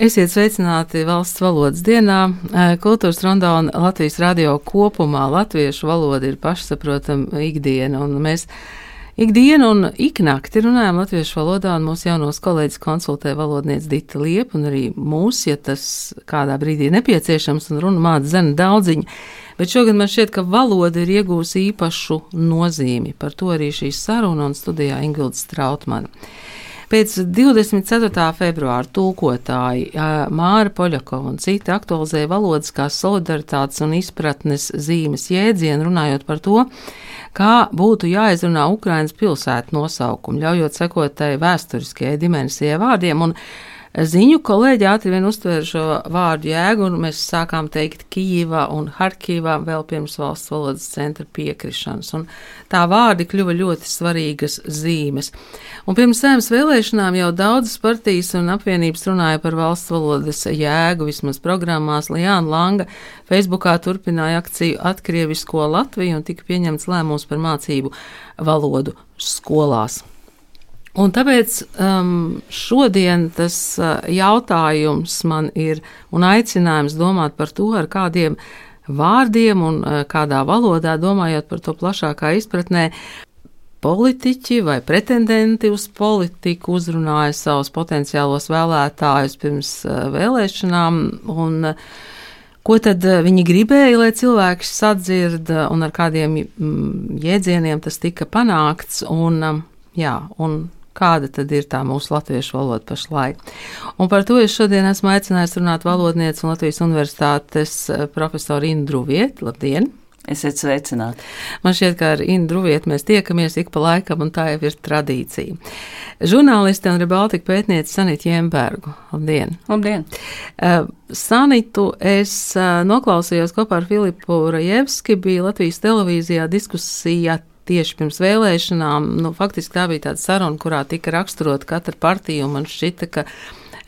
Esiet sveicināti valsts valodas dienā. Kultūras rondā un Latvijas radio kopumā latviešu valoda ir pašsaprotama ikdiena, mēs ikdienu un iknakti runājam latviešu valodā, un mūsu jaunos kolēģis konsultē valodniece Dita Liepa, un arī mūs, ja tas kādā brīdī ir nepieciešams, un runa māca zena daudziņu. Bet šogad man šķiet, ka valoda ir iegūsi īpašu nozīmi. Par to arī šī saruna un studijā Ingvilda Strautmana. Pēc 24. februāra tulkotāji Māra Poļakova un citi aktualizēja valodas kā solidaritātes un izpratnes zīmes jēdzienu, runājot par to, kā būtu jāizrunā Ukrainas pilsētu nosaukumu, ļaujot sekot tai vēsturiskajai dimensijai vārdiem. Un ziņu kolēģi ātri vien uztvēra šo vārdu jēgu, un mēs sākām teikt Kijivā un Harkivā vēl pirms valsts valodas centra piekrišanas. Un tā vārdi kļuva ļoti svarīgas zīmes. Un pirms sēmas vēlēšanām jau daudzas partijas un apvienības runāja par valsts valodas jēgu, vismaz programmās Lijāna Langa Facebookā turpināja akciju Atkrievisko Latviju un tika pieņemts lēmums par mācību valodu skolās. Un tāpēc um, šodien tas uh, jautājums man ir un aicinājums domāt par to, ar kādiem vārdiem un uh, kādā valodā, domājot par to plašākā izpratnē, politiķi vai pretendenti uz politiku uzrunāja savus potenciālos vēlētājus pirms uh, vēlēšanām. Un, Ko tad viņi gribēja, lai cilvēki sadzird, un ar kādiem mm, jēdzieniem tas tika panākts? Un, um, jā, un kāda tad ir tā mūsu latviešu valoda pašlaik. Un par to es šodien esmu aicinājis runāt valodnieci un Latvijas universitātes eh, profesoru Indru Vietu. Labdien! Esiet sveicināti. Man šķiet, ka ar Indru vietu mēs tiekamies ik pa laikam, un tā jau ir tradīcija. Žurnāliste un Rebaltika pētniece Sanita Jembergu. Labdien! Labdien! Uh, Sanitu es uh, noklausījos kopā ar Filipu Rajevski, bija Latvijas televīzijā diskusijā tieši pirms vēlēšanām. Nu, faktiski tā bija tāda saruna, kurā tika raksturot katra partija, un man šķita, ka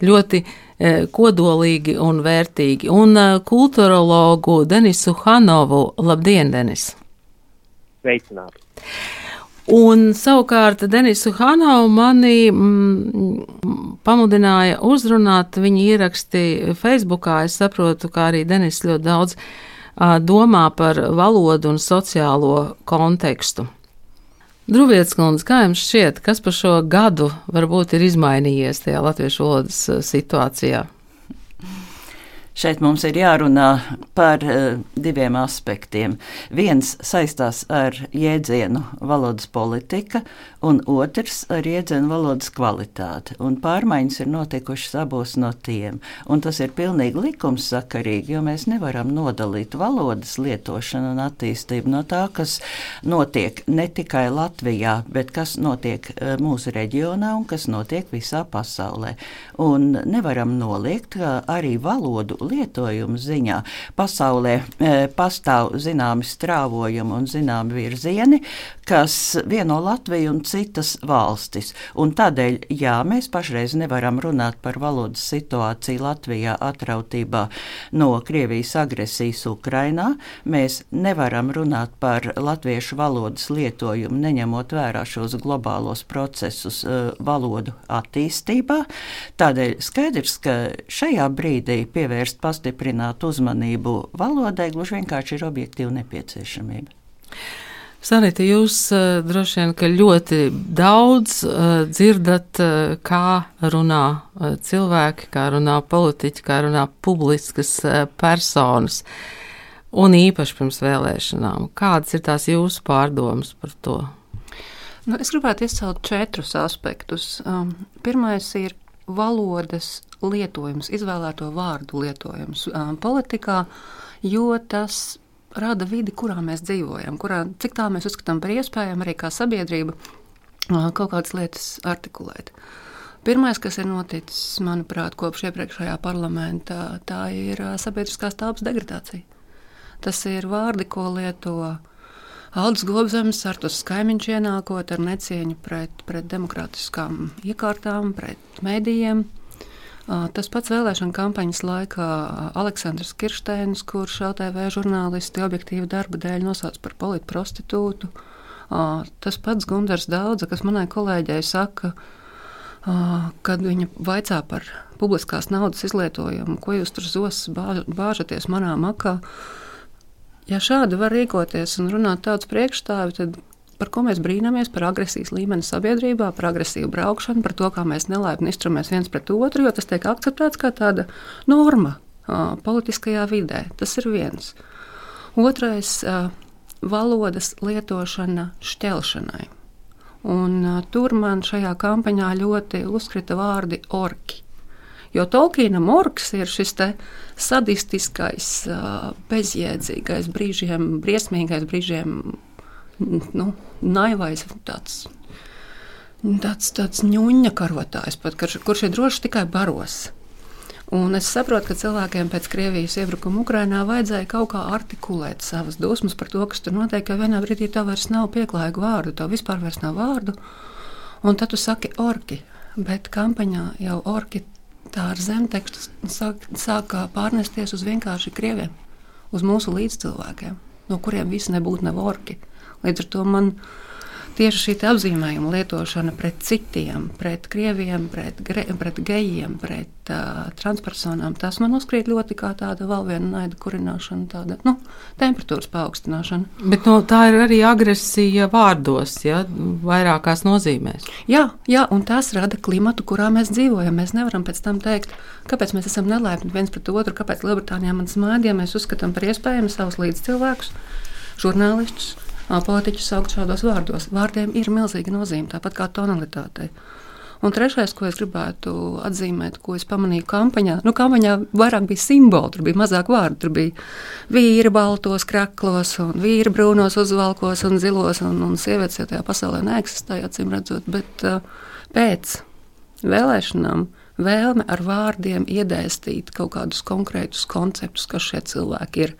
ļoti e, kodolīgi un vērtīgi. Un e, kulturologu Denisu Hanovu, labdien, Denis! Sveicināti! Un savukārt Denisu Hanovu mani mm, pamudināja uzrunāt viņa ieraksti Facebookā. Es saprotu, ka arī Denis ļoti daudz domā par valodu un sociālo kontekstu. Druvietis kundze, kā jums šķiet, kas par šo gadu varbūt ir izmainījies tajā latviešu valodas situācijā? Šeit mums ir jārunā par uh, diviem aspektiem. Viens saistās ar jēdzienu valodas politika, un otrs ar jēdzienu valodas kvalitāti. Un pārmaiņas ir notikušas abos no tiem. Un tas ir pilnīgi likumsakarīgi, jo mēs nevaram nodalīt valodas lietošanu un attīstību no tā, kas notiek ne tikai Latvijā, bet kas notiek uh, mūsu reģionā un kas notiek visā pasaulē. Un nevaram noliegt, ka arī valodu lietojumu ziņā pasaulē e, pastāv zināmi strāvojumi un zināmi virzieni, kas vieno Latviju un citas valstis. Un tādēļ, jā, mēs pašreiz nevaram runāt par valodas situāciju Latvijā atrautībā no Krievijas agresijas Ukrainā. Mēs nevaram runāt par latviešu valodas lietojumu, neņemot vērā šos globālos procesus uh, valodu attīstībā. Tādēļ skaidrs, ka šajā brīdī pievērst pievērst, pastiprināt uzmanību valodai, gluži vienkārši ir objektīva nepieciešamība. Sanita, jūs uh, droši vien ļoti daudz uh, dzirdat, uh, kā runā cilvēki, kā runā politiķi, kā runā publiskas personas, un īpaši pirms vēlēšanām. Kādas ir tās jūsu pārdomas par to? Nu, es gribētu izcelt četrus aspektus. Um, pirmais ir valodas lietojums, izvēlēto vārdu lietojums um, politikā, jo tas rada vidi, kurā mēs dzīvojam, kurā, cik tā mēs uzskatām par iespējamu arī kā sabiedrība uh, kaut kādas lietas artikulēt. Pirmais, kas ir noticis, manuprāt, kopš iepriekšējā parlamentā, tā ir uh, sabiedriskās telpas degradācija. Tas ir vārdi, ko lieto Aldis Gobzems, Artus Kaimiņš ienākot ar necieņu pret, pret demokrātiskām iekārtām, pret mēdījiem. Tas pats vēlēšana kampaņas laikā Aleksandrs Kirsteins, kurš LTV žurnālisti objektīvu darba dēļ nosauc par polītu prostitūtu. Tas pats Gunārs Daudze, kas manai kolēģei saka, kad viņa vaicā par publiskās naudas izlietojumu, ko jūs tur zos bāžaties manā makā. Ja šādi var rīkoties un runāt tāds priekšstāvi, tad par ko mēs brīnamies, par agresijas līmeni sabiedrībā, par agresīvu braukšanu, par to, kā mēs nelaipni izturamies viens pret otru, jo tas tiek akceptēts kā tāda norma uh, politiskajā vidē. Tas ir viens. Otrais uh, - valodas lietošana šķelšanai. Un, uh, tur man šajā kampaņā ļoti uzkrita vārdi orki. Jo Tolkienam orks ir šis sadistiskais, bezjēdzīgais, brīžiem, briesmīgais, brīžiem nu, naivais, tāds, tāds, tāds ņuņa karotājs, pat, kurš, kurš ir droši tikai baros. Un es saprotu, ka cilvēkiem pēc Krievijas iebrukuma Ukrajinā vajadzēja kaut kā artikulēt savas dusmas par to, kas tur notiek, ka vienā brīdī tev vairs nav pieklājīgu vārdu, tev vispār vairs nav vārdu. Un tad tu saki orki, bet kampaņā jau orki tā ar zemtekstu sāk, sāk pārnesties uz vienkārši krieviem, uz mūsu līdzcilvēkiem, no kuriem visi nebūtu ne orki. Līdz ar to man tieši šī apzīmējuma lietošana pret citiem, pret krieviem, pret, gre, pret gejiem, pret uh, transpersonām, tas man uzkrīt ļoti kā tāda vēl viena naida kurināšana, tāda nu, temperatūras paaugstināšana. Bet no, tā ir arī agresija vārdos, ja, vairākās nozīmēs. Jā, jā, un tas rada klimatu, kurā mēs dzīvojam. Mēs nevaram pēc tam teikt, kāpēc mēs esam nelaipni viens pret otru, kāpēc Lielbritānijā man smēdi, ja mēs uzskatām par iespējamu savus līdzcilvēkus, žurnālistus politiķus saukt šādos vārdos. Vārdiem ir milzīga nozīme, tāpat kā tonalitātei. Un trešais, ko es gribētu atzīmēt, ko es pamanīju kampaņā, nu, kampaņā vairāk bija simboli, tur bija mazāk vārdu. Tur bija vīri baltos kraklos, un vīri brūnos uzvalkos un zilos, un, un sievietes jau tajā pasaulē neeksistēja, acīm redzot. Bet uh, pēc vēlēšanām vēlme ar vārdiem iedēstīt kaut kādus konkrētus konceptus, kas šie cilvēki ir.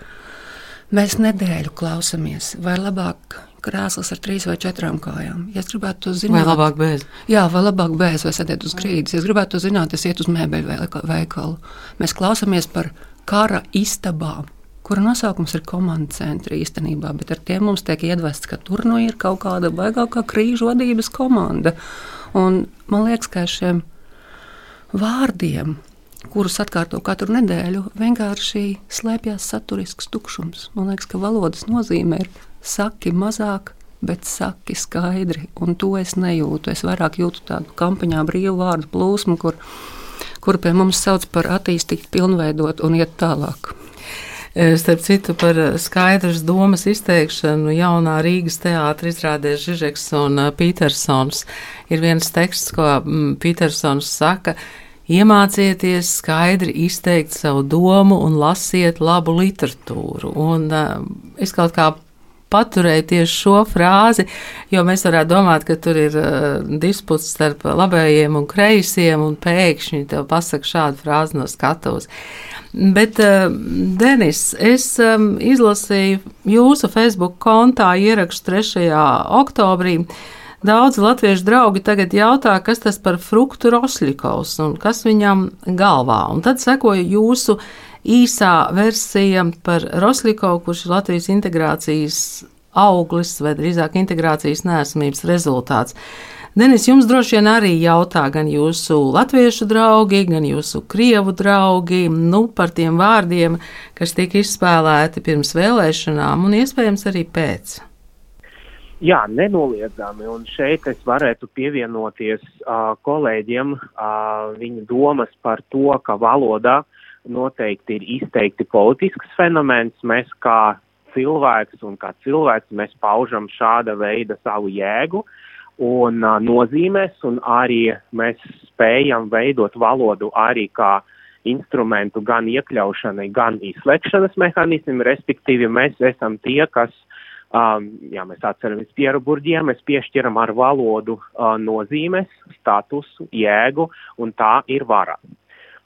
Mēs nedēļu klausāmies, vai labāk krēsls ar trīs vai četrām kājām. Ja es gribētu to zināt, vai labāk bez. Jā, vai labāk bez, vai sēdēt uz grīdas. Ja es gribētu to zināt, es ietu uz mēbeļu veikalu. Mēs klausāmies par kara istabām. Kura nosaukums ir komandas centra īstenībā, bet ar tiem mums tiek iedvests, ka tur nu ir kaut kāda baigākā krīžu vadības komanda. Un man liekas, ka šiem vārdiem kurus atkārto katru nedēļu, vienkārši slēpjas saturisks tukšums. Man liekas, ka valodas nozīme ir saki mazāk, bet saki skaidri, un to es nejūtu. Es vairāk jūtu tādu kampaņā brīvu vārdu plūsmu, kur, kur pie mums sauc par attīstīt, pilnveidot un iet tālāk. E, starp citu, par skaidras domas izteikšanu jaunā Rīgas teātris izrādēs Žižeks un e, Petersons. Ir viens teksts, ko Petersons saka, Iemācieties skaidri izteikt savu domu un lasiet labu literatūru. Un, uh, es kaut kā paturēju tieši šo frāzi, jo mēs varētu domāt, ka tur ir uh, disputs starp labējiem un kreisiem, un pēkšņi tev pasaka šādu frāzi no skatuves. Bet, uh, Denis, es um, izlasīju jūsu Facebook kontā ierakstu 3. oktobrī. Uh, Daudz latviešu draugi tagad jautā, kas tas par fruktu rosļikaus un kas viņam galvā. Un tad sekoja jūsu īsā versija par rosļikau, kurš ir Latvijas integrācijas auglis vai drīzāk integrācijas nesmības rezultāts. Denis, jums droši vien arī jautā gan jūsu latviešu draugi, gan jūsu krievu draugi nu, par tiem vārdiem, kas tika izspēlēti pirms vēlēšanām un iespējams arī pēc. Jā, nenoliedzami. Un šeit es varētu pievienoties uh, kolēģiem uh, viņu domas par to, ka valoda noteikti ir izteikti politisks fenomens. Mēs kā cilvēks un kā cilvēks mēs paužam šāda veida savu jēgu un uh, nozīmes, un arī mēs spējam veidot valodu arī kā instrumentu gan iekļaušanai, gan izslēgšanas mehānismam, respektīvi mēs esam tie, kas Um, ja mēs atceramies Pieru Burģiju, mēs piešķiram ar valodu uh, nozīmes, statusu, jēgu, un tā ir vara.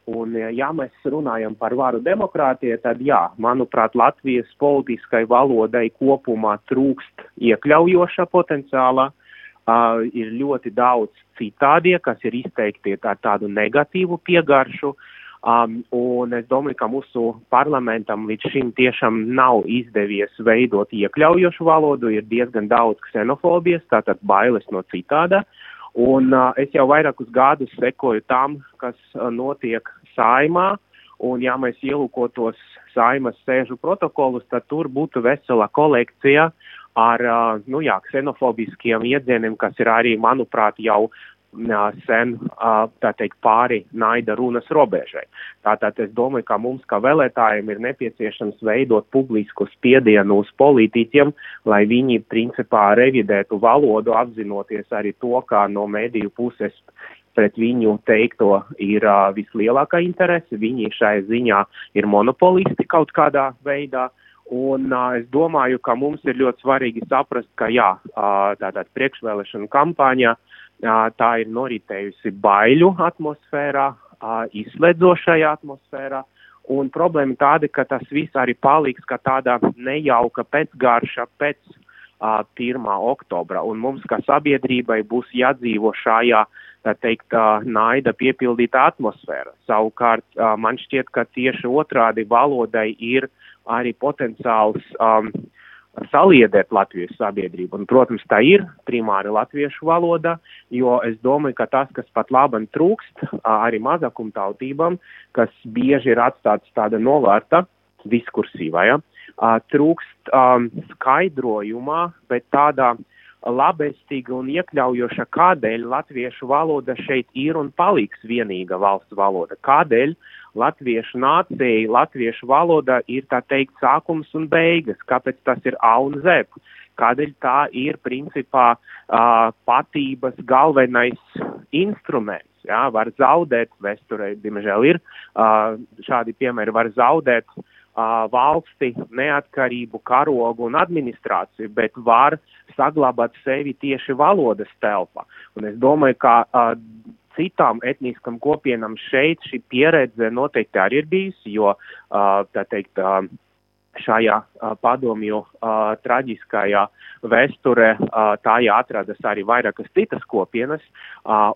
Un, ja mēs runājam par varu demokrātiju, tad, jā, manuprāt, Latvijas politiskai valodai kopumā trūkst iekļaujoša potenciāla. Uh, ir ļoti daudz citādie, kas ir izteikti ar tādu negatīvu piegaršu. Uh, Um, un es domāju, ka mūsu parlamentam līdz šim tiešām nav izdevies veidot iekļaujošu valodu, ir diezgan daudz ksenofobijas, tātad bailes no citāda. Un uh, es jau vairākus gadus sekoju tam, kas uh, notiek saimā, un ja mēs ielūkotos saimas sēžu protokolus, tad tur būtu vesela kolekcija ar, uh, nu jā, ksenofobiskiem iedzieniem, kas ir arī, manuprāt, jau sen, teikt, pāri naida runas robežai. Tātad es domāju, ka mums, kā vēlētājiem, ir nepieciešams veidot publisku spiedienu uz politiķiem, lai viņi principā revidētu valodu, apzinoties arī to, kā no mediju puses pret viņu teikto ir uh, vislielākā interese. Viņi šai ziņā ir monopolisti kaut kādā veidā. Un uh, es domāju, ka mums ir ļoti svarīgi saprast, ka jā, uh, tātad priekšvēlēšana kampaņā uh, tā ir noritējusi baiļu atmosfērā, izslēdzošajā atmosfērā. Un problēma tāda, ka tas viss arī paliks kā tāda nejauka pēcgarša pēc uh, 1. oktobra. Un mums, kā sabiedrībai, būs jādzīvo šajā, tā teikt, uh, naida piepildītā atmosfēra. Savukārt, uh, man šķiet, ka tieši otrādi valodai ir arī potenciāls um, saliedēt Latvijas sabiedrību. Un, protams, tā ir primāri latviešu valoda, jo es domāju, ka tas, kas pat labam trūkst arī mazākumtautībām, kas bieži ir atstāts tāda novērta diskursīvā, ja, trūkst um, skaidrojumā, bet tādā labestīga un iekļaujoša, kādēļ latviešu valoda šeit ir un paliks vienīga valsts valoda. Kādēļ latviešu nācija, latviešu valoda ir tā teikt sākums un beigas, kāpēc tas ir A un Z. Kādēļ tā ir principā uh, patības galvenais instruments. Jā, var zaudēt, vēsturē, diemžēl ir uh, šādi piemēri, var zaudēt uh, valsti, neatkarību, karogu un administrāciju, bet var saglabāt sevi tieši valodas telpā. Un es domāju, ka uh, citām etniskām kopienām šeit šī pieredze noteikti arī ir bijusi, jo, tā teikt, šajā padomju traģiskajā vēsturē tajā atradas arī vairākas citas kopienas,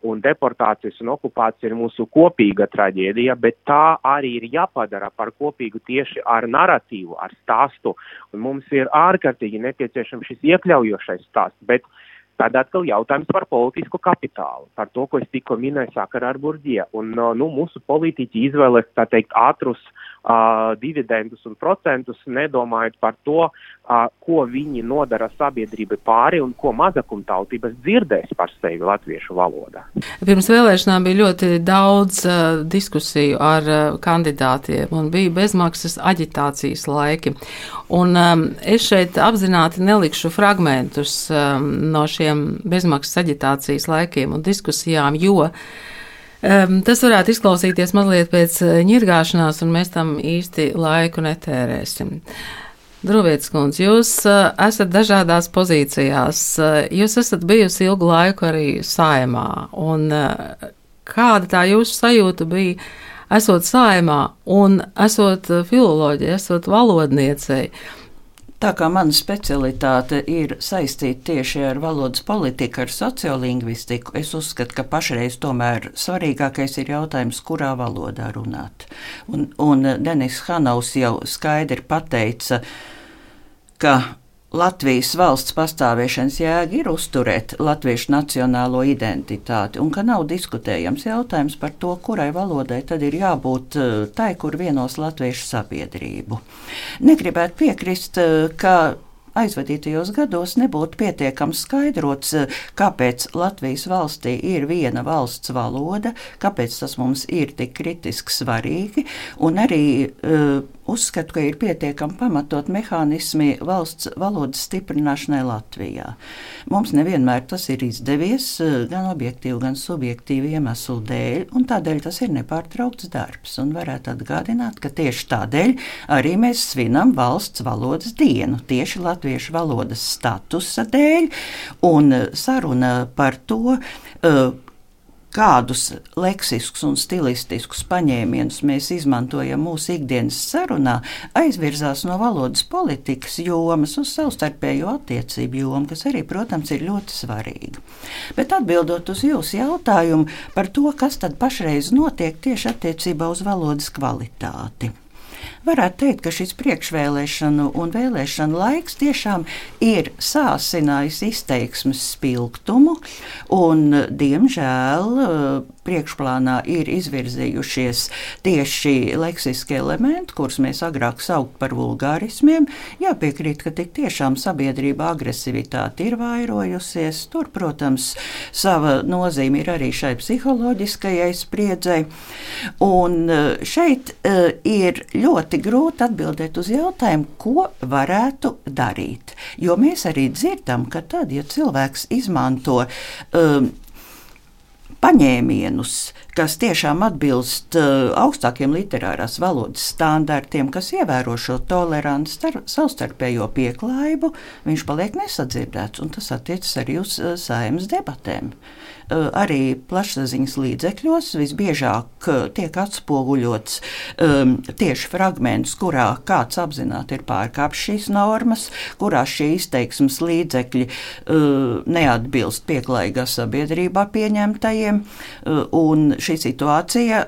un deportācijas un okupācija ir mūsu kopīga traģēdija, bet tā arī ir jāpadara par kopīgu tieši ar narratīvu, ar stāstu, un mums ir ārkārtīgi nepieciešams šis iekļaujošais stāsts, bet uh, Tad atkal jautājums par politisku kapitālu, par to, ko es tikko minēju sakarā ar Burģiju. Un, nu, mūsu politiķi izvēlas, tā teikt, ātrus uh, dividendus un procentus, nedomājot par to, uh, ko viņi nodara sabiedrībai pāri un ko mazakumtautības dzirdēs par sevi latviešu valodā. Pirms vēlēšanām bija ļoti daudz uh, diskusiju ar uh, kandidātiem un bija bezmaksas aģitācijas laiki. Un um, es šeit apzināti nelikšu fragmentus um, no šiem bezmaksas aģitācijas laikiem un diskusijām, jo Um, tas varētu izklausīties mazliet pēc ņirgāšanās, un mēs tam īsti laiku netērēsim. Drūvietis kundze, jūs uh, esat dažādās pozīcijās. Uh, jūs esat bijusi ilgu laiku arī saimā. Un, uh, kāda tā jūsu sajūta bija, esot saimā un esot filoloģija, esot valodniecei? Tā kā mana specialitāte ir saistīta tieši ar valodas politiku, ar sociolingvistiku, es uzskatu, ka pašreiz tomēr svarīgākais ir jautājums, kurā valodā runāt. Un, un Denis Hanovs jau skaidri pateica, ka Latvijas valsts pastāvēšanas jēga ir uzturēt latviešu nacionālo identitāti, un ka nav diskutējams jautājums par to, kurai valodai tad ir jābūt eh, tai, kur vienos latviešu sabiedrību. Negribētu piekrist, eh, ka aizvadītajos gados nebūtu pietiekams skaidrots, eh, kāpēc Latvijas valstī ir viena valsts valoda, kāpēc tas mums ir tik kritiski svarīgi, un arī uh, uzskatu, ka ir pietiekami pamatot mehānismi valsts valodas stiprināšanai Latvijā. Mums nevienmēr tas ir izdevies, eh, gan objektīvi, gan subjektīvi iemeslu dēļ, un tādēļ tas ir nepārtraukts darbs. Un varētu atgādināt, ka tieši tādēļ arī mēs svinam valsts valodas dienu, tieši latviešu valodas statusa dēļ, un saruna par to, uh, kādus leksiskus un stilistiskus paņēmienus mēs izmantojam mūsu ikdienas sarunā, aizvirzās no valodas politikas jomas uz savstarpējo attiecību jomu, kas arī, protams, ir ļoti svarīga. Bet atbildot uz jūsu jautājumu par to, kas tad pašreiz notiek tieši attiecībā uz valodas kvalitāti. Varētu teikt, ka šis priekšvēlēšanu un vēlēšanu laiks tiešām ir sāsinājis izteiksmes spilgtumu, un, diemžēl, priekšplānā ir izvirzījušies tieši leksiskie elementi, kurus mēs agrāk saukt par vulgārismiem. Jāpiekrīt, ka tik tiešām sabiedrība agresivitāte ir vairojusies. Tur, protams, sava nozīme ir arī šai psiholoģiskajai spriedzei. Un e, šeit uh, ir ļoti grūti atbildēt uz jautājumu, ko varētu darīt. Jo mēs arī dzirdam, ka tad, ja cilvēks izmanto um, paņēmienus, kas tiešām atbilst uh, augstākiem literārās valodas standartiem, kas ievēro šo toleranci, starp, savstarpējo pieklājību, viņš paliek nesadzirdēts, un tas attiecas arī uz uh, saimnes debatēm. Uh, arī plašsaziņas līdzekļos visbiežāk uh, tiek atspoguļots um, tieši fragments, kurā kāds apzināti ir pārkāpis šīs normas, kurā šie izteiksmes līdzekļi uh, neatbilst pieklājīgā sabiedrībā pieņemtajiem, uh, un šī situācija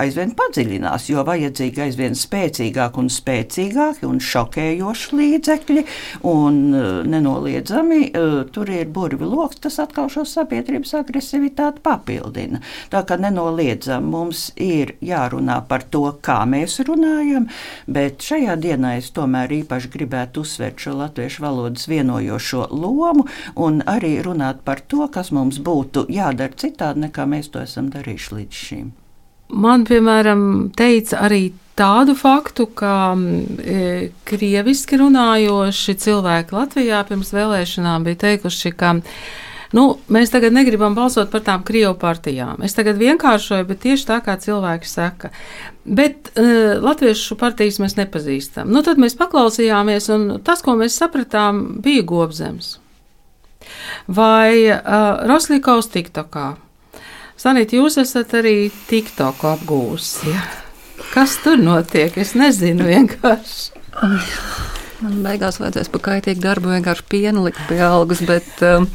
aizvien padziļinās, jo vajadzīgi aizvien spēcīgāki un spēcīgāki un šokējoši līdzekļi, un uh, nenoliedzami uh, tur ir burvi loks, tas atkal šo sabiedrības agresivitāti papildina. Tā kā nenoliedzami mums ir jārunā par to, kā mēs runājam, bet šajā dienā es tomēr īpaši gribētu uzsvērt šo latviešu valodas vienojošo lomu un arī runāt par to, kas mums būtu jādara citādi, nekā mēs to esam darījuši līdz šim. Man, piemēram, teica arī tādu faktu, ka e, krieviski runājoši cilvēki Latvijā pirms vēlēšanām bija teikuši, ka Nu, mēs tagad negribam balsot par tām krievu partijām. Es tagad vienkāršoju, bet tieši tā kā cilvēki saka. Bet uh, latviešu partijas mēs nepazīstam. Nu, tad mēs paklausījāmies, un tas, ko mēs sapratām, bija gobzems. Vai uh, Roslīkaus TikTokā. Sanīt, jūs esat arī TikToku apgūsi. Ja? Kas tur notiek? Es nezinu vienkārši. Man beigās vajadzēs pa kaitīgu darbu vienkārši pienu likt pie algas, bet um,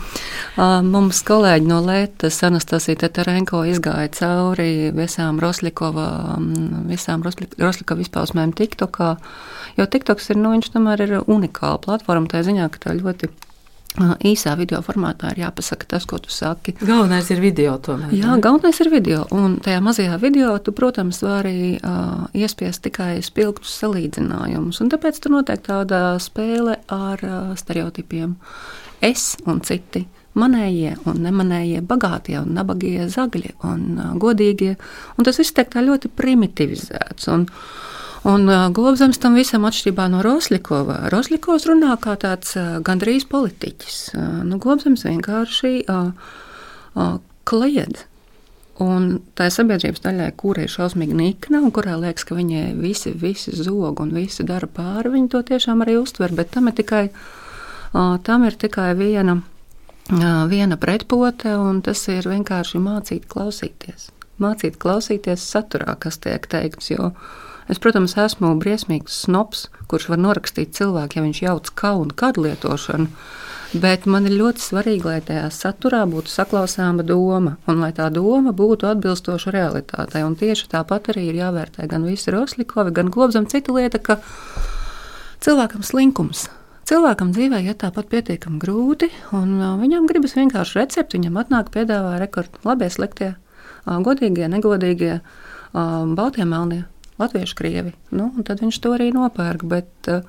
mums kolēģi no Lētas, Anastasija Tetarenko, izgāja cauri visām Roslikova, um, visām Roslikova izpausmēm TikTokā, jo TikToks ir, nu, viņš tomēr ir unikāla platforma, tā ziņā, ka tā ļoti īsā video formātā ir jāpasaka tas, ko tu saki. Galvenais ir video. Tomēr, Jā, ne? galvenais ir video. Un tajā mazajā video tu, protams, vari uh, iespiest tikai spilgtus salīdzinājumus. Un tāpēc tur notiek tāda spēle ar uh, stereotipiem. Es un citi. Manējie un nemanējie, bagātie un nabagie, zagļi un uh, godīgie. Un tas viss tiek tā ļoti primitivizēts. Un, uh, Un uh, Globzems tam visam atšķirībā no Roslikova. Roslikovs runā kā tāds uh, gandrīz politiķis. Uh, nu, Globzems vienkārši kliedz. Un tā ir sabiedrības daļai, kurai ir šausmīgi nikna, un kurā liekas, ka viņai visi, visi zog un visi dara pāri, viņi to tiešām arī uztver. Bet tam ir tikai, tam ir tikai viena, viena pretpote, un tas ir vienkārši mācīt klausīties. Mācīt klausīties saturā, kas tiek teikts. Jo, uh, Es, protams, esmu briesmīgs snobs, kurš var norakstīt cilvēku, ja viņš jauc kaunu kādu lietošanu. Bet man ir ļoti svarīgi, lai tajā saturā būtu saklausāma doma, un lai tā doma būtu atbilstoša realitātei. Un tieši tāpat arī ir jāvērtē gan visi Roslikovi, gan Globzam. Cita lieta, ka cilvēkam slinkums. Cilvēkam dzīvē iet tāpat pietiekami grūti, un viņam gribas vienkārši recepti. Viņam atnāk, piedāvā rekordu, labie, sliktie, godīgie, negodīgie, baltie, melnie latviešu krievi. Nu, tad viņš to arī nopērk. Bet uh,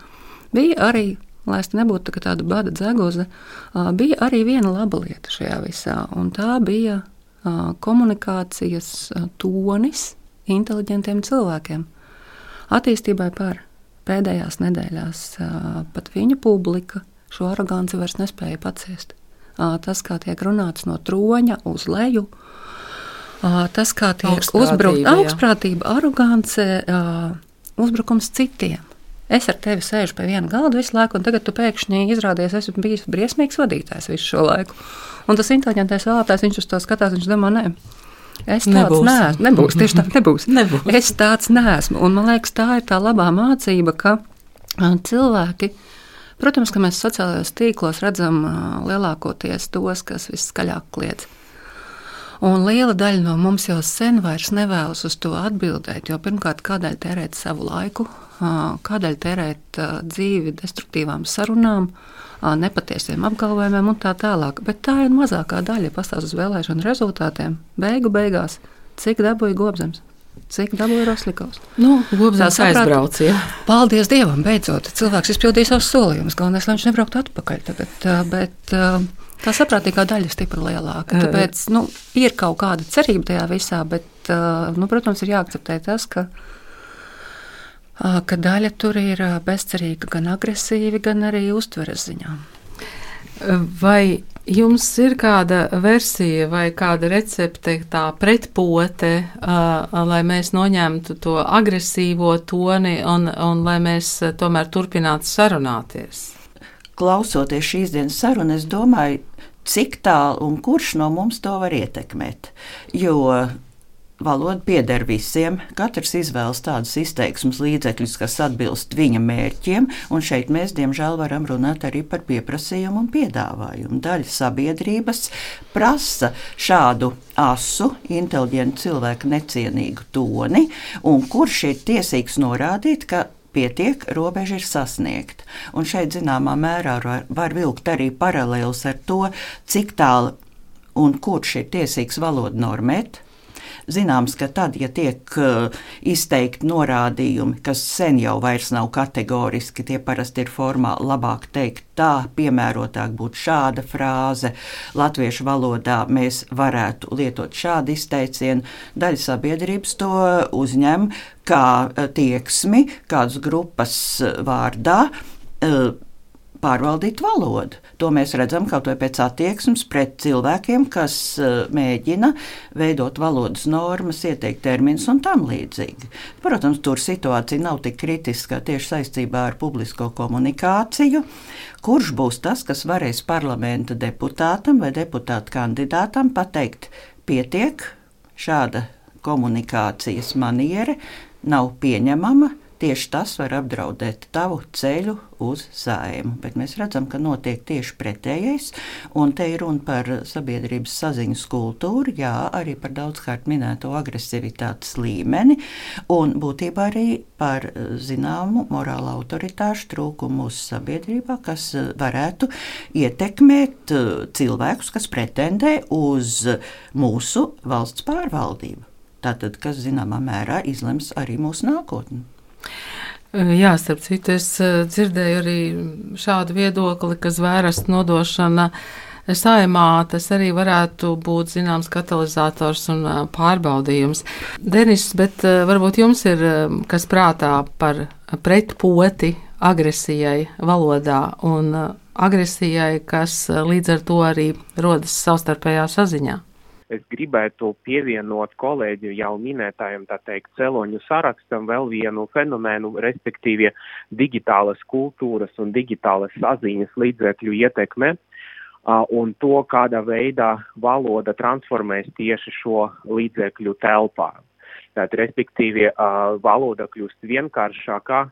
bija arī, lai es nebūtu tā tāda bada dzeguze, uh, bija arī viena laba lieta šajā visā. Un tā bija uh, komunikācijas tonis inteliģentiem cilvēkiem. Attīstībai par pēdējās nedēļās pat viņa publika šo aroganci vairs nespēja paciest. Tas, kā tiek runāts no troņa uz leju, tas, kā tiek uzbrukta augstprātība, arogance, uzbrukums citiem. Es ar tevi sēžu pie viena galda visu laiku, un tagad tu pēkšņi izrādies, esmu bijis briesmīgs vadītājs visu šo laiku. Un tas inteliģentais vēlētājs, viņš uz to skatās, viņš domā, nē. Es tāds neesmu. Nebūs, tieši tā, nebūs. nebūs. Es tāds neesmu. Un man liekas, tā ir tā labā mācība, ka cilvēki, protams, ka mēs sociālajos tīklos redzam lielākoties tos, kas viskaļāk kliedz. Un liela daļa no mums jau sen vairs nevēlas uz to atbildēt, jo pirmkārt, kādēļ tērēt savu laiku, kādēļ tērēt dzīvi destruktīvām sarunām, nepatiesiem apgalvojumiem un tā tālāk. Bet tā ir mazākā daļa, uz vēlēšanu rezultātiem. Beigu beigās, cik dabūja gobzems? Cik dabūja Roslikovs? Nu, Gobzēns aizbrauc, ja. Paldies Dievam, beidzot, cilvēks izpildīja savus solījumus. Galvenais, lai viņš nebrauktu atpakaļ tagad. Bet, Tā saprātīgā daļa ir stipri lielāka. Tāpēc nu, ir kaut kāda cerība tajā visā, bet, nu, protams, ir jāakceptē tas, ka, ka daļa tur ir bezcerīga, gan agresīva, gan arī uztveres ziņā. Vai jums ir kāda versija vai kāda recepte, tā pretpote, uh, lai mēs noņemtu to agresīvo toni un, un lai mēs tomēr turpinātu sarunāties? Klausoties šīs dienas sarunu, es domāju, cik tālu un kurš no mums to var ietekmēt. Jo Valoda pieder visiem. Katrs izvēlas tādus izteiksmus, līdzekļus, kas atbilst viņa mērķiem, un šeit mēs, diemžēl, varam runāt arī par pieprasījumu un piedāvājumu. Daļa sabiedrības prasa šādu asu, inteliģentu cilvēku necienīgu toni, un kurš ir tiesīgs norādīt, ka pietiek, robeža ir sasniegta. Un šeit, zināmā mērā, var vilkt arī paralēlus ar to, cik tālu un kurš ir tiesīgs valodu normēt Zināms, ka tad, ja tiek uh, izteikti norādījumi, kas sen jau vairs nav kategoriski, tie parasti ir formā labāk teikt tā, piemērotāk būtu šāda frāze. Latviešu valodā mēs varētu lietot šādu izteicienu. Daļa sabiedrības to uzņem kā uh, tieksmi, kādas grupas uh, vārdā pārvaldīt valodu. To mēs redzam kaut vai pēc attieksmes pret cilvēkiem, kas uh, mēģina veidot valodas normas, ieteikt terminus un tam līdzīgi. Protams, tur situācija nav tik kritiska tieši saistībā ar publisko komunikāciju. Kurš būs tas, kas varēs parlamenta deputātam vai deputāta kandidātam pateikt, pietiek šāda komunikācijas maniere nav pieņemama, tieši tas var apdraudēt tavu ceļu uz sājumu. Bet mēs redzam, ka notiek tieši pretējais, un te ir runa par sabiedrības saziņas kultūru, jā, arī par daudzkārt minēto agresivitātes līmeni, un būtībā arī par zināmu morāla autoritāšu trūkumu mūsu sabiedrībā, kas varētu ietekmēt cilvēkus, kas pretendē uz mūsu valsts pārvaldību. Tātad, kas zināmā mērā izlems arī mūsu nākotni. Jā, starp citu, es dzirdēju arī šādu viedokli, ka zvērstu nodošana saimā tas arī varētu būt zināms katalizators un pārbaudījums. Denis, bet varbūt jums ir kas prātā par pretpoti agresijai valodā un agresijai, kas līdz ar to arī rodas savstarpējā saziņā es gribētu pievienot kolēģi jau minētājiem, tā teikt, celoņu sarakstam vēl vienu fenomenu, respektīvi digitālas kultūras un digitālas saziņas līdzekļu ietekme. Un to, kādā veidā valoda transformēs tieši šo līdzekļu telpā. Tātad, respektīvi, valoda kļūst vienkāršākā,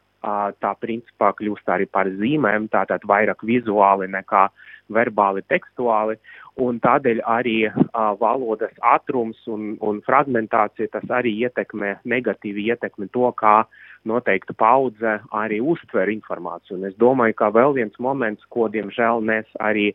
tā principā kļūst arī par zīmēm, tātad vairāk vizuāli nekā verbāli tekstuāli, un tādēļ arī uh, valodas ātrums un, un fragmentācija tas arī ietekmē, negatīvi ietekmē to, kā noteikta paudze arī uztver informāciju. Un es domāju, ka vēl viens moments, ko diemžēl mēs arī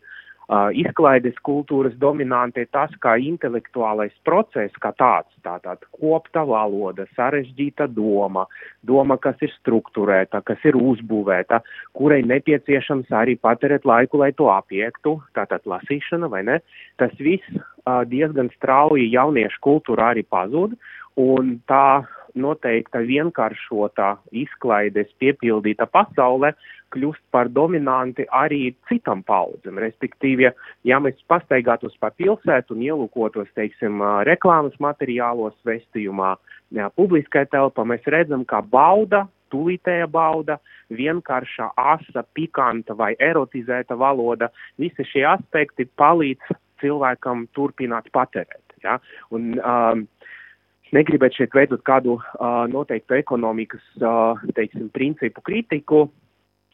izklaides kultūras dominanti ir tas, kā intelektuālais process, kā tāds, tātad kopta valoda, sarežģīta doma, doma, kas ir strukturēta, kas ir uzbūvēta, kurai nepieciešams arī patērēt laiku, lai to apiektu, tātad lasīšana vai ne, tas viss diezgan strauji jauniešu kultūra arī pazūd, un tā noteikta vienkāršotā izklaides piepildīta pasaule kļūst par dominanti arī citam paudzem. Respektīvi, ja mēs pastaigātos pa pilsētu un ielūkotos, teiksim, reklāmas materiālos, vestījumā, jā, publiskai telpā, mēs redzam, ka bauda, tūlītēja bauda, vienkārša, asa, pikanta vai erotizēta valoda, visi šie aspekti palīdz cilvēkam turpināt patērēt. Ja? Un, um, negribētu šeit veidot kādu uh, noteiktu ekonomikas uh, teiksim, principu kritiku,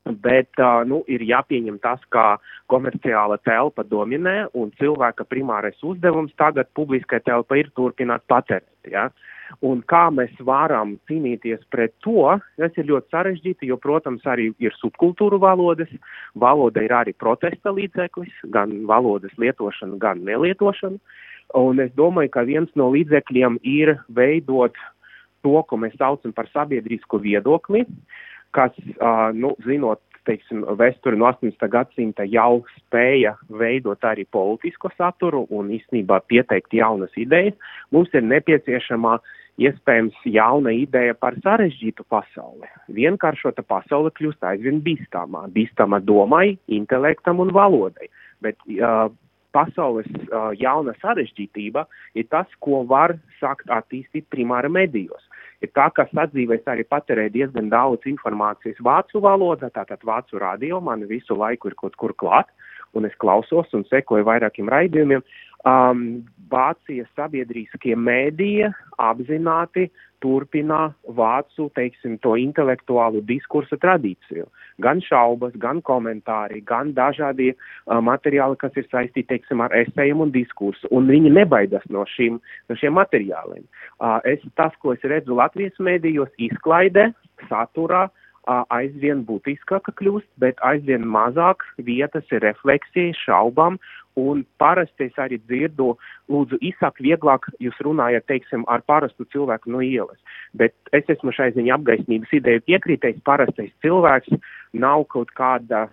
Bet uh, nu, ir jāpieņem tas, ka komerciāla telpa dominē un cilvēka primārais uzdevums tagad publiskai telpa ir turpināt patērēt. Ja? Un kā mēs varam cīnīties pret to, tas ir ļoti sarežģīti, jo, protams, arī ir subkultūru valodas. Valoda ir arī protesta līdzeklis, gan valodas lietošana, gan nelietošana. Un es domāju, ka viens no līdzekļiem ir veidot to, ko mēs saucam par sabiedrisku viedokli, kas, uh, nu, zinot, teiksim, vēsturi no 18. gadsimta jau spēja veidot arī politisko saturu un īstenībā pieteikt jaunas idejas, mums ir nepieciešama iespējams jauna ideja par sarežģītu pasauli. Vienkāršota pasaule kļūst aizvien bīstamā, bīstama domai, intelektam un valodai. Bet uh, pasaules uh, jauna sarežģītība ir tas, ko var sākt attīstīt primāra medijos. Ir tā, ka sadzīvēs arī patērē diezgan daudz informācijas vācu valodā, tātad vācu radio man visu laiku ir kaut kur klāt, un es klausos un sekoju vairākiem raidījumiem. Um, Vācijas sabiedriskie mēdīja apzināti turpina vācu, teiksim, to intelektuālu diskursu tradīciju. Gan šaubas, gan komentāri, gan dažādi uh, materiāli, kas ir saistīti, teiksim, ar esējiem un diskursu. Un viņi nebaidās no, šim, no šiem materiāliem. Uh, es, tas, ko es redzu Latvijas mēdījos, izklaidē, saturā, uh, aizvien būtiskāka kļūst, bet aizvien mazāk vietas ir refleksijai, šaubām Un parasti es arī dzirdu, lūdzu, īsāk, vieglāk jūs runājat, teiksim, ar parastu cilvēku no ielas. Bet es esmu šai ziņā apgaismības ideju piekritējis. Parastais cilvēks nav kaut kāda,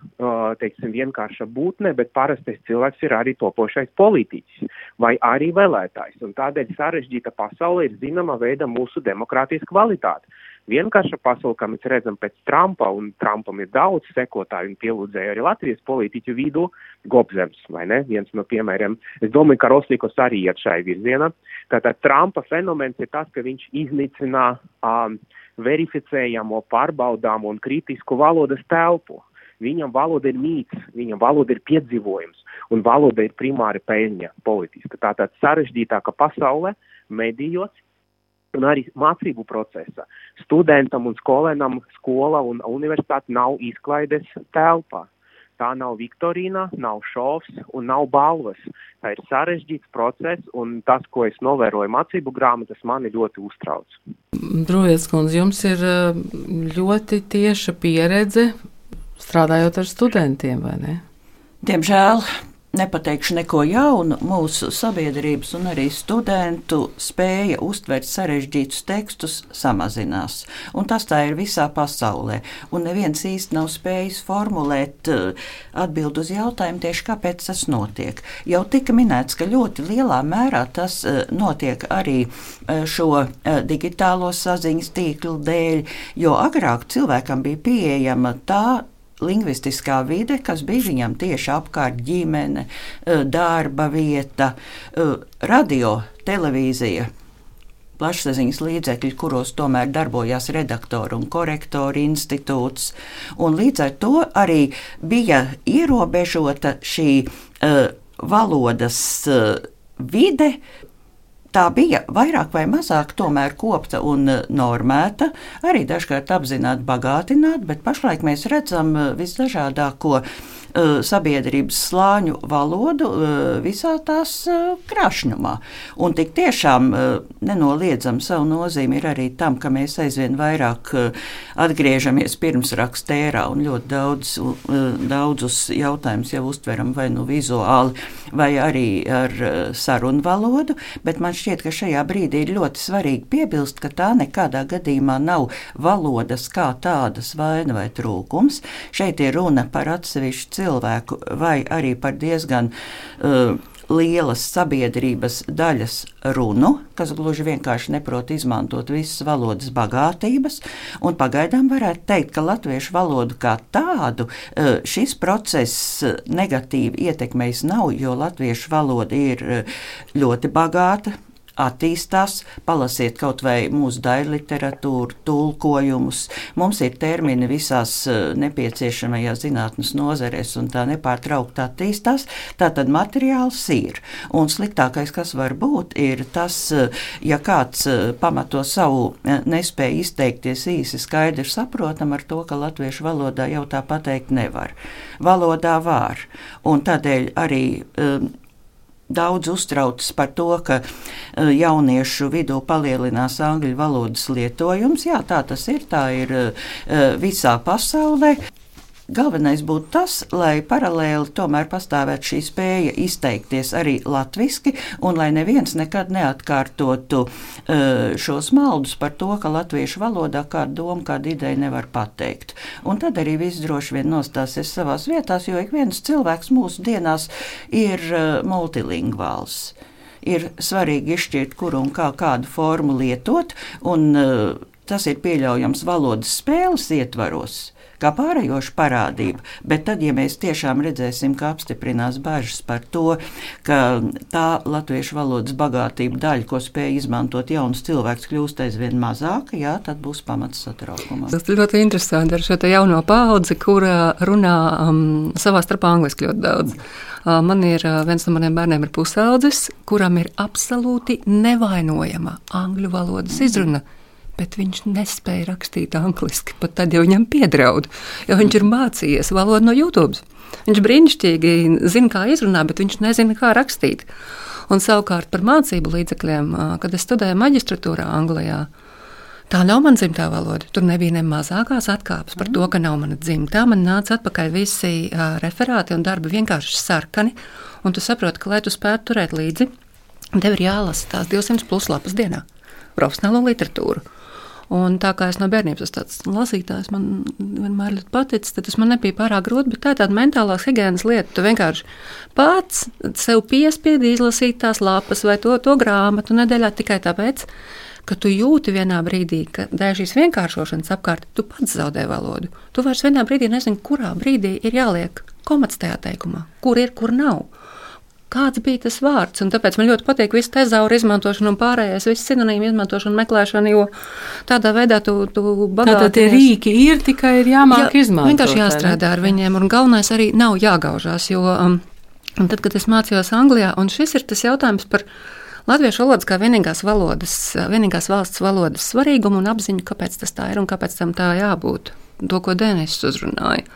teiksim, vienkārša būtne, bet parastais cilvēks ir arī topošais politiķis vai arī vēlētājs. Un tādēļ sarežģīta pasaule ir zināma veida mūsu demokrātijas kvalitāte vienkārša pasaule, kā mēs redzam pēc Trumpa, un Trumpam ir daudz sekotāju un pielūdzēju arī Latvijas politiķu vidū, Gobzems, vai ne, viens no piemēriem. Es domāju, ka Roslīkos arī iet šai virzienā. Tātad Trumpa fenomens ir tas, ka viņš iznīcinā um, verificējamo, pārbaudāmo un kritisku valodas telpu. Viņam valoda ir mīts, viņam valoda ir piedzīvojums, un valoda ir primāri peļņa politiska. Tātad sarežģītāka pasaule medijos un arī mācību procesa. Studentam un skolēnam skola un universitāte nav izklaides telpā. Tā nav Viktorīna, nav šovs un nav balvas. Tā ir sarežģīts process, un tas, ko es novēroju mācību grāmatas, mani ļoti uztrauc. Brojas kundze, jums ir eh, ļoti tieša pieredze strādājot ar studentiem, vai ne? Diemžēl nepateikšu neko jaunu, mūsu sabiedrības un arī studentu spēja uztvert sarežģītus tekstus samazinās. Un tas tā ir visā pasaulē. Un neviens īsti nav spējis formulēt uh, atbild uz jautājumu tieši kāpēc tas notiek. Jau tika minēts, ka ļoti lielā mērā tas uh, notiek arī uh, šo digitālo saziņas tīklu dēļ, jo agrāk cilvēkam bija pieejama tā lingvistiskā vide, kas bija viņam tieši apkārt - ģimene, e, darba vieta, e, radio, televīzija. Plašsaziņas līdzekļi, kuros tomēr darbojās redaktori un korektori institūts. Un līdz ar to arī bija ierobežota šī uh, valodas uh, vide, tā bija vairāk vai mazāk tomēr kopta un eh, normēta, arī dažkārt apzināti bagātināta, bet pašlaik mēs redzam eh, visdažādāko Uh, sabiedrības slāņu valodu visā tās krāšņumā. Un tik tiešām nenoliedzam savu nozīmi ir arī tam, ka mēs aizvien vairāk atgriežamies pirmsrakstērā un ļoti daudz, daudzus jautājumus jau uztveram vai nu vizuāli, vai arī ar sarunu valodu, bet man šķiet, ka šajā brīdī ir ļoti svarīgi piebilst, ka tā nekādā gadījumā nav valodas kā tādas vaina vai trūkums. Šeit ir runa par atsevišķu cilvēku, vai arī par diezgan uh, lielas sabiedrības daļas runu, kas gluži vienkārši neprot izmantot visas valodas bagātības. Pagaidām varētu teikt, ka latviešu valodu kā tādu uh, šis process negatīvi ietekmējis nav, jo latviešu valoda ir uh, ļoti bagāta attīstās, palasiet kaut vai mūsu daļu literatūru, tulkojumus. Mums ir termini visās eh, nepieciešamajās zinātnes nozarēs, un tā nepārtraukti attīstās. Tātad materiāls ir. Un sliktākais, kas var būt, ir tas, eh, ja kāds eh, pamato savu nespēju izteikties īsi, skaidri saprotam ar to, ka latviešu valodā jau tā pateikt nevar. Valodā var. Un tādēļ arī um, daudz uztraucas par to, ka e, jauniešu vidū palielinās angļu valodas lietojums. Jā, tā tas ir. Tā ir e, visā pasaulē. Galvenais būtu tas, lai paralēli tomēr pastāvētu šī spēja izteikties arī latviešu, un lai neviens nekad neatkārtotu uh, šos maldus par to, ka latviešu valodā kādu domu, kādu ideju nevar pateikt. Un tad arī viss droši vien nostāsies savās vietās, jo ik viens cilvēks mūsu dienās ir uh, multilingvāls ir svarīgi izšķirt, kuru un kā kādu formu lietot, un uh, tas ir pieļaujams valodas spēles ietvaros kā pārējoša parādība. Bet tad, ja mēs tiešām redzēsim, ka apstiprinās bažas par to, ka tā latviešu valodas bagātība daļa, ko spēj izmantot jauns cilvēks, kļūst aizvien mazāka, jā, tad būs pamats satraukumam. Tas ir ļoti interesanti ar šo jauno paudzi, kura runā um, savā starpā angliski ļoti daudz. Uh, man ir uh, viens no maniem bērniem, ir pusaudzis, kuram ir absolūti nevainojama angļu valodas izruna. Mm bet viņš nespēja rakstīt angliski. Pat tad, ja viņam piedraud, jo viņš ir mācījies valodu no YouTube. Viņš brīnišķīgi zina, kā izrunāt, bet viņš nezina, kā rakstīt. Un savukārt par mācību līdzekļiem, kad es studēju maģistratūrā Anglijā, tā nav mana dzimtā valoda. Tur nebija ne mazākās atkāpes par to, ka nav mana dzimtā. Man nāca atpakaļ visi referāti un darbi vienkārši sarkani. Un tu saproti, ka, lai tu spētu turēt līdzi, tev ir jālasa tās 200 plus lapas dienā profesionālo literatūru. Un tā kā es no bērnības esmu tāds lasītājs, man vienmēr ļoti paticis, tad tas man nebija pārāk grūti. Bet tā ir tāda mentālās higiēnas lieta. Tu vienkārši pats sev piespiedi izlasīt tās lapas vai to, to grāmatu nedēļā tikai tāpēc, ka tu jūti vienā brīdī, ka dēļ šīs vienkāršošanas apkārt tu pats zaudē valodu. Tu vairs vienā brīdī nezini, kurā brīdī ir jāliek komats tajā teikumā, kur ir, kur nav kāds bija tas vārds. Un tāpēc man ļoti patīk visu tezauru izmantošanu un pārējais, visu sinonīmu izmantošanu, meklēšanu, jo tādā veidā tu, tu bagātinies. Tātad tie rīki ir tikai ir jāmāk Jā, izmantot. Vienkārši jāstrādā ar viņiem, un galvenais arī nav jāgaužās, jo um, tad, kad es mācījos Anglijā, un šis ir tas jautājums par latviešu valodas kā vienīgās valodas, vienīgās valsts valodas svarīgumu un apziņu, kāpēc tas tā ir un kāpēc tam tā jābūt. To, ko Dēnis uzrunāja.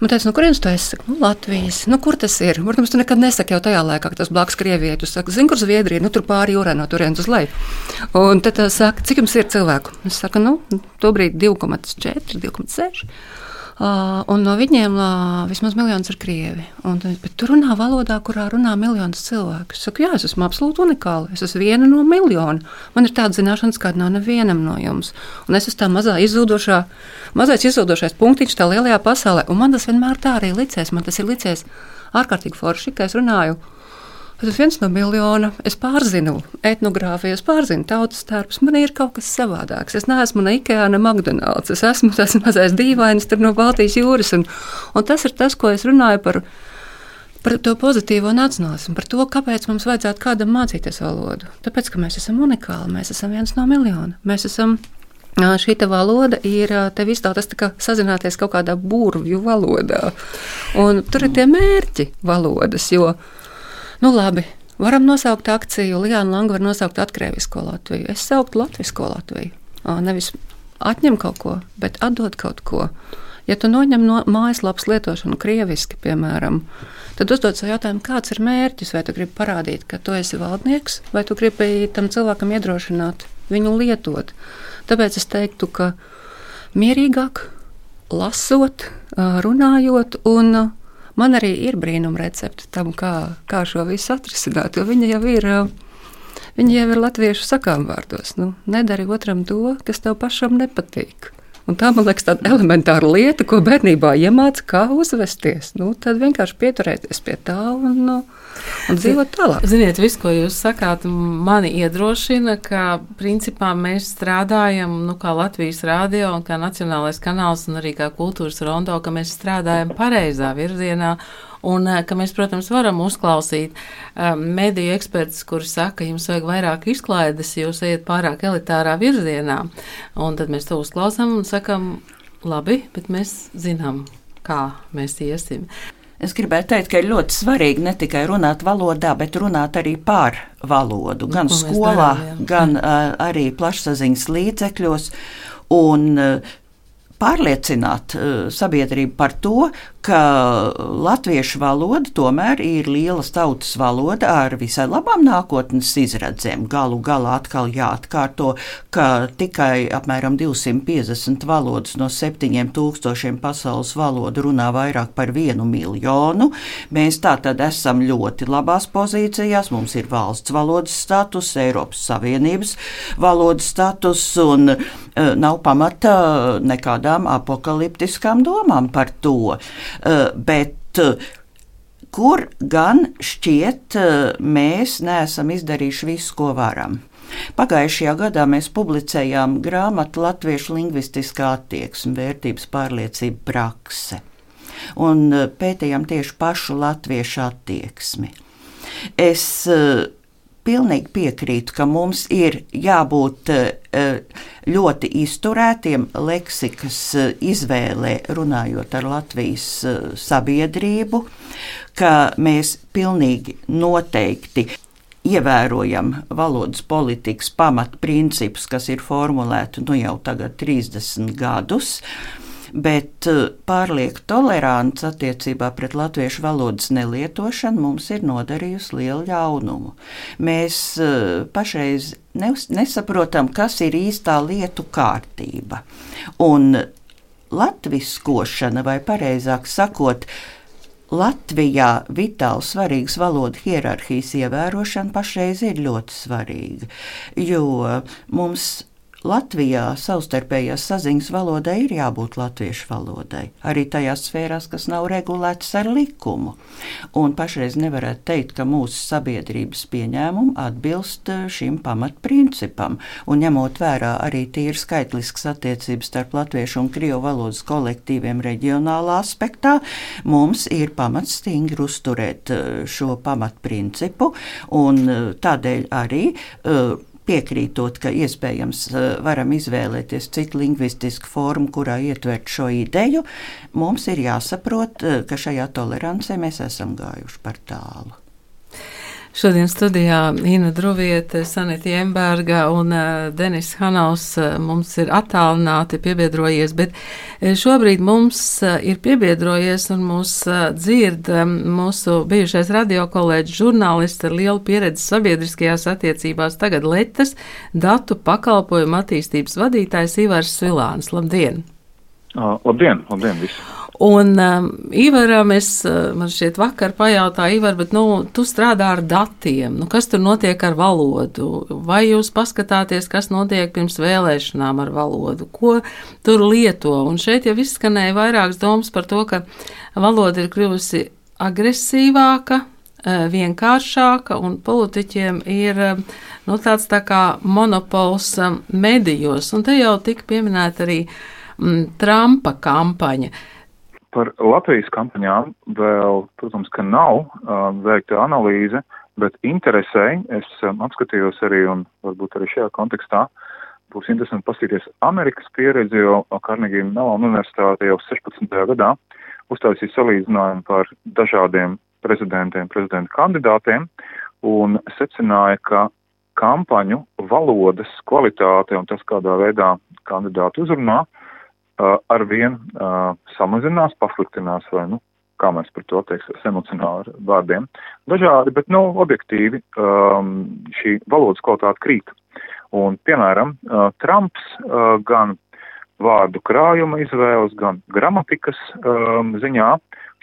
Man teica, no kurienes tu esi? Nu, Latvijas. Nu, kur tas ir? Protams, tu nekad nesaki jau tajā laikā, kad tas blakus Krievijai. Tu saki, zini, kur Zviedrija, nu tur pāri jūrā no turienes uz leju. Un tad tā saka, cik jums ir cilvēku? Es saku, nu, tobrīd 2,4, 2,6. Uh, un no viņiem uh, vismaz miljons ir krievi. Un, bet tur runā valodā, kurā runā miljonus cilvēku. Es saku, jā, es esmu absolūti unikāla. Es esmu viena no miljoniem. Man ir tāda zināšanas, kāda nav nevienam no jums. Un es esmu tā mazā izzudošā, mazais izzudošais punktiņš tā lielajā pasaulē. Un man tas vienmēr tā arī licies. Man tas ir licies ārkārtīgi forši, ka es runāju Tas viens no miljona. Es pārzinu etnogrāfiju, es pārzinu tautas tērpus. Man ir kaut kas savādāks. Es neesmu ne Ikea, ne McDonald's. Es esmu tas mazais dīvainis no Baltijas jūras. Un, un tas ir tas, ko es runāju par, par to pozitīvo nacionālismu, par to, kāpēc mums vajadzētu kādam mācīties valodu. Tāpēc, ka mēs esam unikāli, mēs esam viens no miljona. Mēs esam Šī valoda ir tev iztautas sazināties kaut kādā burvju valodā. Un tur ir tie mērķi valodas, jo Nu, labi, varam nosaukt akciju. Lijāna Langa var nosaukt atkrievisko Latviju. Es sauktu latvisko Latviju. Nevis atņem kaut ko, bet atdod kaut ko. Ja tu noņem no mājaslapas lietošanu krieviski, piemēram, tad uzdod sev jautājumu, kāds ir mērķis. Vai tu gribi parādīt, ka tu esi valdnieks, vai tu gribi tam cilvēkam iedrošināt viņu lietot. Tāpēc es teiktu, ka mierīgāk, lasot, runājot un Man arī ir brīnuma recepte tam, kā, kā šo visu atrisināt. Viņa jau ir, viņa jau ir latviešu sakām vārdos. Nu, nedari otram to, kas tev pašam nepatīk. Un tā man liekas, tāda elementāra lieta, ko bērnībā iemācīja, kā uzvesties. Nu, tad vienkārši pieturēties pie tā un nu, un dzīvot tālāk. Ziniet, viss, ko jūs sakāt, mani iedrošina, ka principā mēs strādājam, nu, kā Latvijas rādio un kā Nacionālais kanāls un arī kā kultūras rondo, ka mēs strādājam pareizā virzienā. Un eh, ka mēs, protams, varam uzklausīt um, mediju ekspertus, kuri saka, jums vajag vairāk izklaides, jūs ejat pārāk elitārā virzienā. Un tad mēs to uzklausām un sakam, labi, bet mēs zinām, kā mēs iesim. Es gribēju teikt, ka ir ļoti svarīgi ne tikai runāt valodā, bet runāt arī par valodu, gan nu, skolā, darām, gan uh, arī plašsaziņas līdzekļos. Un, uh, pārliecināt uh, sabiedrību par to, ka latviešu valoda tomēr ir liela tautas valoda ar visai labām nākotnes izredzēm. Galu galā atkal jāatkārto, ka tikai apmēram 250 valodas no 7000 pasaules valodu runā vairāk par vienu miljonu. Mēs tā tad esam ļoti labās pozīcijās. Mums ir valsts valodas status, Eiropas Savienības valodas status un uh, nav pamata nekādām apakaliptiskām domām par to. Eh, bet eh, kur gan šķiet, eh, mēs neesam izdarījuši visu, ko varam. Pagājušajā gadā mēs publicējām grāmatu Latviešu lingvistiskā attieksme, vērtības pārliecība prakse, un pētījām tieši pašu latviešu attieksmi. Es pilnīgi piekrītu, ka mums ir jābūt eh, ļoti izturētiem leksikas eh, izvēlē, runājot ar Latvijas eh, sabiedrību, ka mēs pilnīgi noteikti ievērojam valodas politikas pamatprincipus, kas ir formulēti nu jau tagad 30 gadus bet eh, pārlieku tolerants attiecībā pret latviešu valodas nelietošanu mums ir nodarījusi lielu ļaunumu. Mēs eh, pašreiz nesaprotam, kas ir īstā lietu kārtība. Un latviskošana, vai pareizāk sakot, Latvijā vitāli svarīgas valodu hierarhijas ievērošana pašreiz ir ļoti svarīga, jo mums Latvijā savstarpējās saziņas valodai ir jābūt latviešu valodai, arī tajās sfērās, kas nav regulētas ar likumu. Un pašreiz nevarētu teikt, ka mūsu sabiedrības pieņēmumi atbilst eh, šim pamatprincipam, un ņemot vērā arī tīri skaitliskas attiecības starp latviešu un krievu valodas kolektīviem reģionālā aspektā, mums ir pamats stingri uzturēt eh, šo pamatprincipu, un eh, tādēļ arī piekrītot, ka iespējams eh, varam izvēlēties citu lingvistisku formu, kurā ietvert šo ideju, mums ir jāsaprot, eh, ka šajā tolerancē mēs esam gājuši par tālu. Šodien studijā Ina Druvieta, Sanita Jemberga un uh, Denis Hanaus uh, mums ir attālināti piebiedrojies, bet uh, šobrīd mums ir piebiedrojies un mūs dzird mūsu bijušais radiokolēģis žurnālists ar lielu pieredzi sabiedriskajās attiecībās, tagad Letas datu pakalpojumu attīstības vadītājs Ivars Svilāns. Labdien! Uh, labdien, labdien visi! Un um, Ivaram es, uh, man šķiet, vakar pajautāju, Ivar, bet, nu, tu strādā ar datiem, nu, kas tur notiek ar valodu? Vai jūs paskatāties, kas notiek pirms vēlēšanām ar valodu? Ko tur lieto? Un šeit jau izskanēja vairākas domas par to, ka valoda ir kļuvusi agresīvāka, uh, vienkāršāka, un politiķiem ir um, nu, tāds tā kā monopols um, medijos. Un te jau tika pieminēta arī mm, Trumpa kampaņa. Par Latvijas kampaņām vēl, protams, ka nav uh, veikta analīze, bet interesē, es um, apskatījos arī un varbūt arī šajā kontekstā būs interesanti paskatīties Amerikas pieredzi, jo Carnegie Mellon universitāte jau 16. gadā uztaisīja salīdzinājumu par dažādiem prezidentiem, prezidenta kandidātiem un secināja, ka kampaņu valodas kvalitāte un tas, kādā veidā kandidāti uzrunā, uh, ar vien samazinās, pasliktinās vai, nu, kā mēs par to teiksimies, emocionāli vārdiem. Dažādi, bet, nu, objektīvi šī valodas kvalitāte krīt. Un, piemēram, Trumps gan vārdu krājuma izvēles, gan gramatikas um, ziņā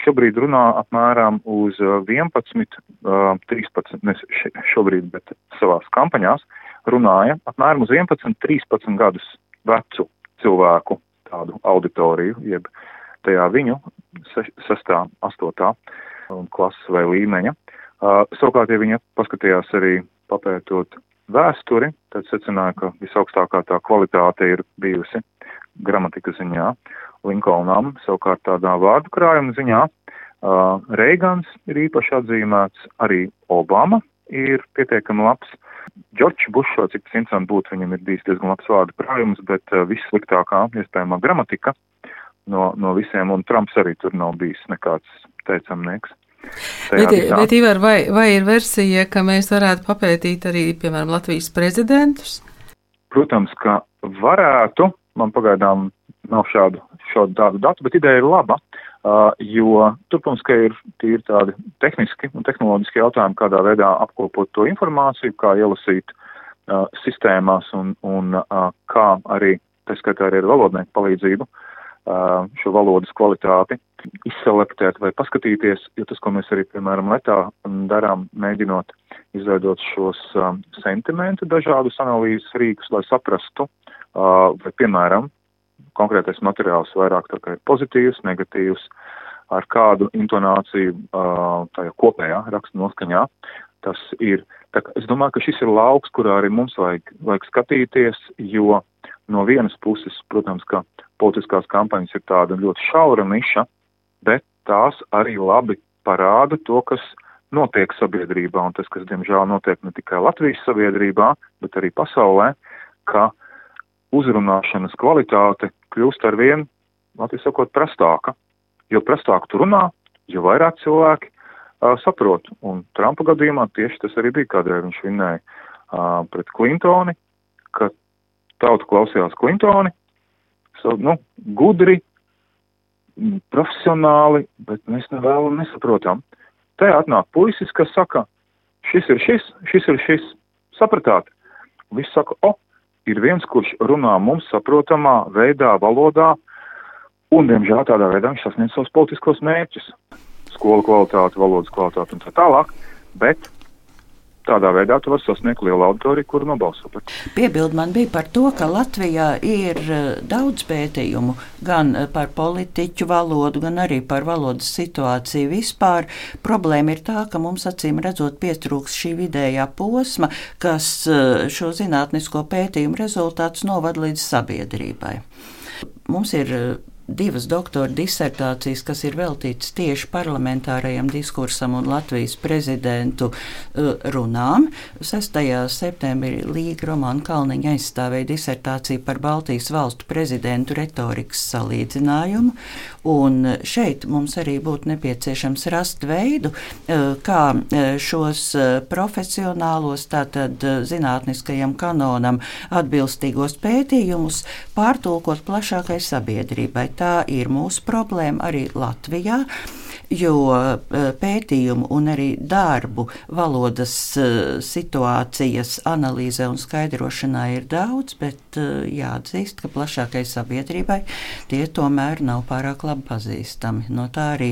šobrīd runā apmēram uz 11, uh, 13, ne šobrīd, bet savās kampaņās runāja apmēram uz 11, 13 gadus vecu cilvēku tādu auditoriju, jeb tajā viņu sestā, astotā klases vai līmeņa. Uh, savukārt, ja viņi paskatījās arī papētot vēsturi, tad secināja, ka visaugstākā tā kvalitāte ir bijusi gramatikas ziņā Linkolnam, savukārt tādā vārdu krājuma ziņā uh, Reigans ir īpaši atzīmēts, arī Obama ir pietiekami labs. Džordžs Bušs, cik interesanti būtu, viņam ir bijis diezgan labs vārdu krājums, bet uh, vissliktākā iespējamā gramatika no, no visiem, un Trumps arī tur nav bijis nekāds teicamnieks. Bet, bet Ivar, vai, vai ir versija, ka mēs varētu papētīt arī, piemēram, Latvijas prezidentus? Protams, ka varētu. Man pagaidām nav šādu, šādu tādu datu, bet ideja ir laba, uh, jo tur, protams, ka ir tīri tādi tehniski un tehnoloģiski jautājumi, kādā veidā apkopot to informāciju, kā ielasīt uh, sistēmās un, un uh, kā arī, tā skaitā arī ar valodnieku palīdzību, uh, šo valodas kvalitāti, izselektēt vai paskatīties, jo tas, ko mēs arī, piemēram, letā darām, mēģinot izveidot šos um, sentimentu dažādus analīzes rīkus, lai saprastu, vai, piemēram, konkrētais materiāls vairāk tā kā ir pozitīvs, negatīvs, ar kādu intonāciju uh, tajā kopējā raksta noskaņā. Tas ir, tā, es domāju, ka šis ir lauks, kurā arī mums vajag, vajag skatīties, jo no vienas puses, protams, ka politiskās kampaņas ir tāda ļoti šaura niša, bet tās arī labi parāda to, kas notiek sabiedrībā, un tas, kas, diemžēl, notiek ne tikai Latvijas sabiedrībā, bet arī pasaulē, ka uzrunāšanas kvalitāte kļūst ar vien, latvijas sakot, prastāka. Jo prastāk tu runā, jo vairāk cilvēki uh, saprot. Un Trumpa gadījumā tieši tas arī bija, kādreiz viņš vinēja uh, pret Klintoni, ka tauta klausījās Klintoni, nu, gudri, profesionāli, bet mēs nevēlam nesaprotam. Te atnāk puisis, kas saka, šis ir šis, šis ir šis, sapratāt. Viss saka, o, ir viens, kurš runā mums saprotamā veidā, valodā, un, diemžēl, tādā veidā viņš sasniedz savus politiskos mērķus. Skolu kvalitāti, valodas kvalitāti un tā tālāk, bet Tādā veidā tu vari sasniegt lielu auditoriju, kuru nobalso par. Piebild man bija par to, ka Latvijā ir eh, daudz pētījumu gan eh, par politiķu valodu, gan arī par valodas situāciju vispār. Problēma ir tā, ka mums acīm redzot pietrūks šī vidējā posma, kas eh, šo zinātnisko pētījumu rezultātus novad līdz sabiedrībai. Mums ir divas doktora disertācijas, kas ir veltītas tieši parlamentārajam diskursam un Latvijas prezidentu uh, runām. 6. septembrī Līga Romāna Kalniņa aizstāvēja disertāciju par Baltijas valstu prezidentu retorikas salīdzinājumu, un šeit mums arī būtu nepieciešams rast veidu, uh, kā uh, šos profesionālos, tātad zinātniskajam kanonam atbilstīgos pētījumus pārtulkot plašākai sabiedrībai. Tā ir mūsu problēma arī Latvijā jo eh, pētījumu un arī darbu valodas eh, situācijas analīzē un skaidrošanā ir daudz, bet eh, jāatzīst, ka plašākai sabiedrībai tie tomēr nav pārāk labi pazīstami. No tā arī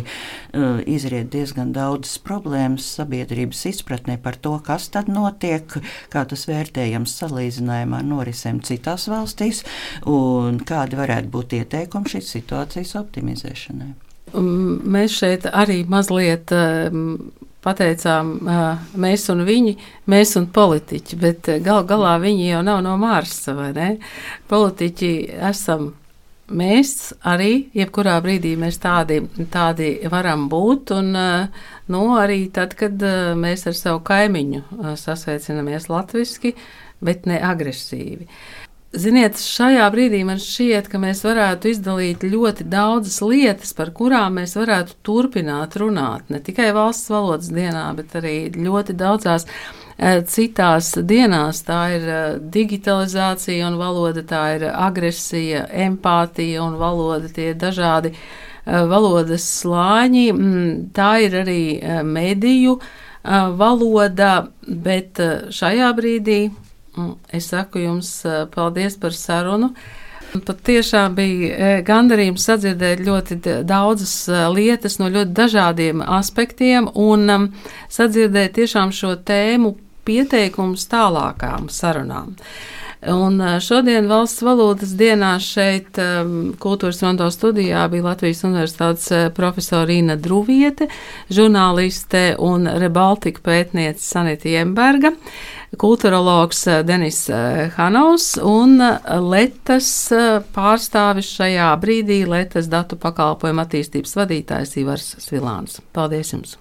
izriet diezgan daudzas problēmas sabiedrības izpratnē par to, kas tad notiek, kā tas vērtējams salīdzinājumā ar norisēm citās valstīs un kādi varētu būt ieteikumi šīs situācijas optimizēšanai. Mēs šeit arī mazliet pateicām, mēs un viņi, mēs un politiķi, bet gal galā viņi jau nav no Marsa, vai ne? Politiķi esam mēs arī, jebkurā brīdī mēs tādi, tādi varam būt, un nu, arī tad, kad mēs ar savu kaimiņu sasveicinamies latviski, bet ne agresīvi. Ziniet, šajā brīdī man šķiet, ka mēs varētu izdalīt ļoti daudzas lietas, par kurām mēs varētu turpināt runāt. Ne tikai valsts valodas dienā, bet arī ļoti daudzās e, citās dienās. Tā ir e, digitalizācija un valoda, tā ir agresija, empātija un valoda, tie dažādi e, valodas slāņi. Mm, tā ir arī mediju valoda, bet šajā brīdī Es saku jums paldies par sarunu. Pat tiešām bija gandarījums sadzirdēt ļoti daudzas lietas no ļoti dažādiem aspektiem un sadzirdēt tiešām šo tēmu pieteikumus tālākām sarunām. Un šodien valsts valodas dienā šeit kultūras rondo studijā bija Latvijas universitātes profesora Rīna Druviete, žurnāliste un rebaltika pētniece Sanita Jemberga, kulturologs Denis Hanovs un Letas pārstāvis šajā brīdī Letas datu pakalpojumu attīstības vadītājs Ivars Svilāns. Paldies jums!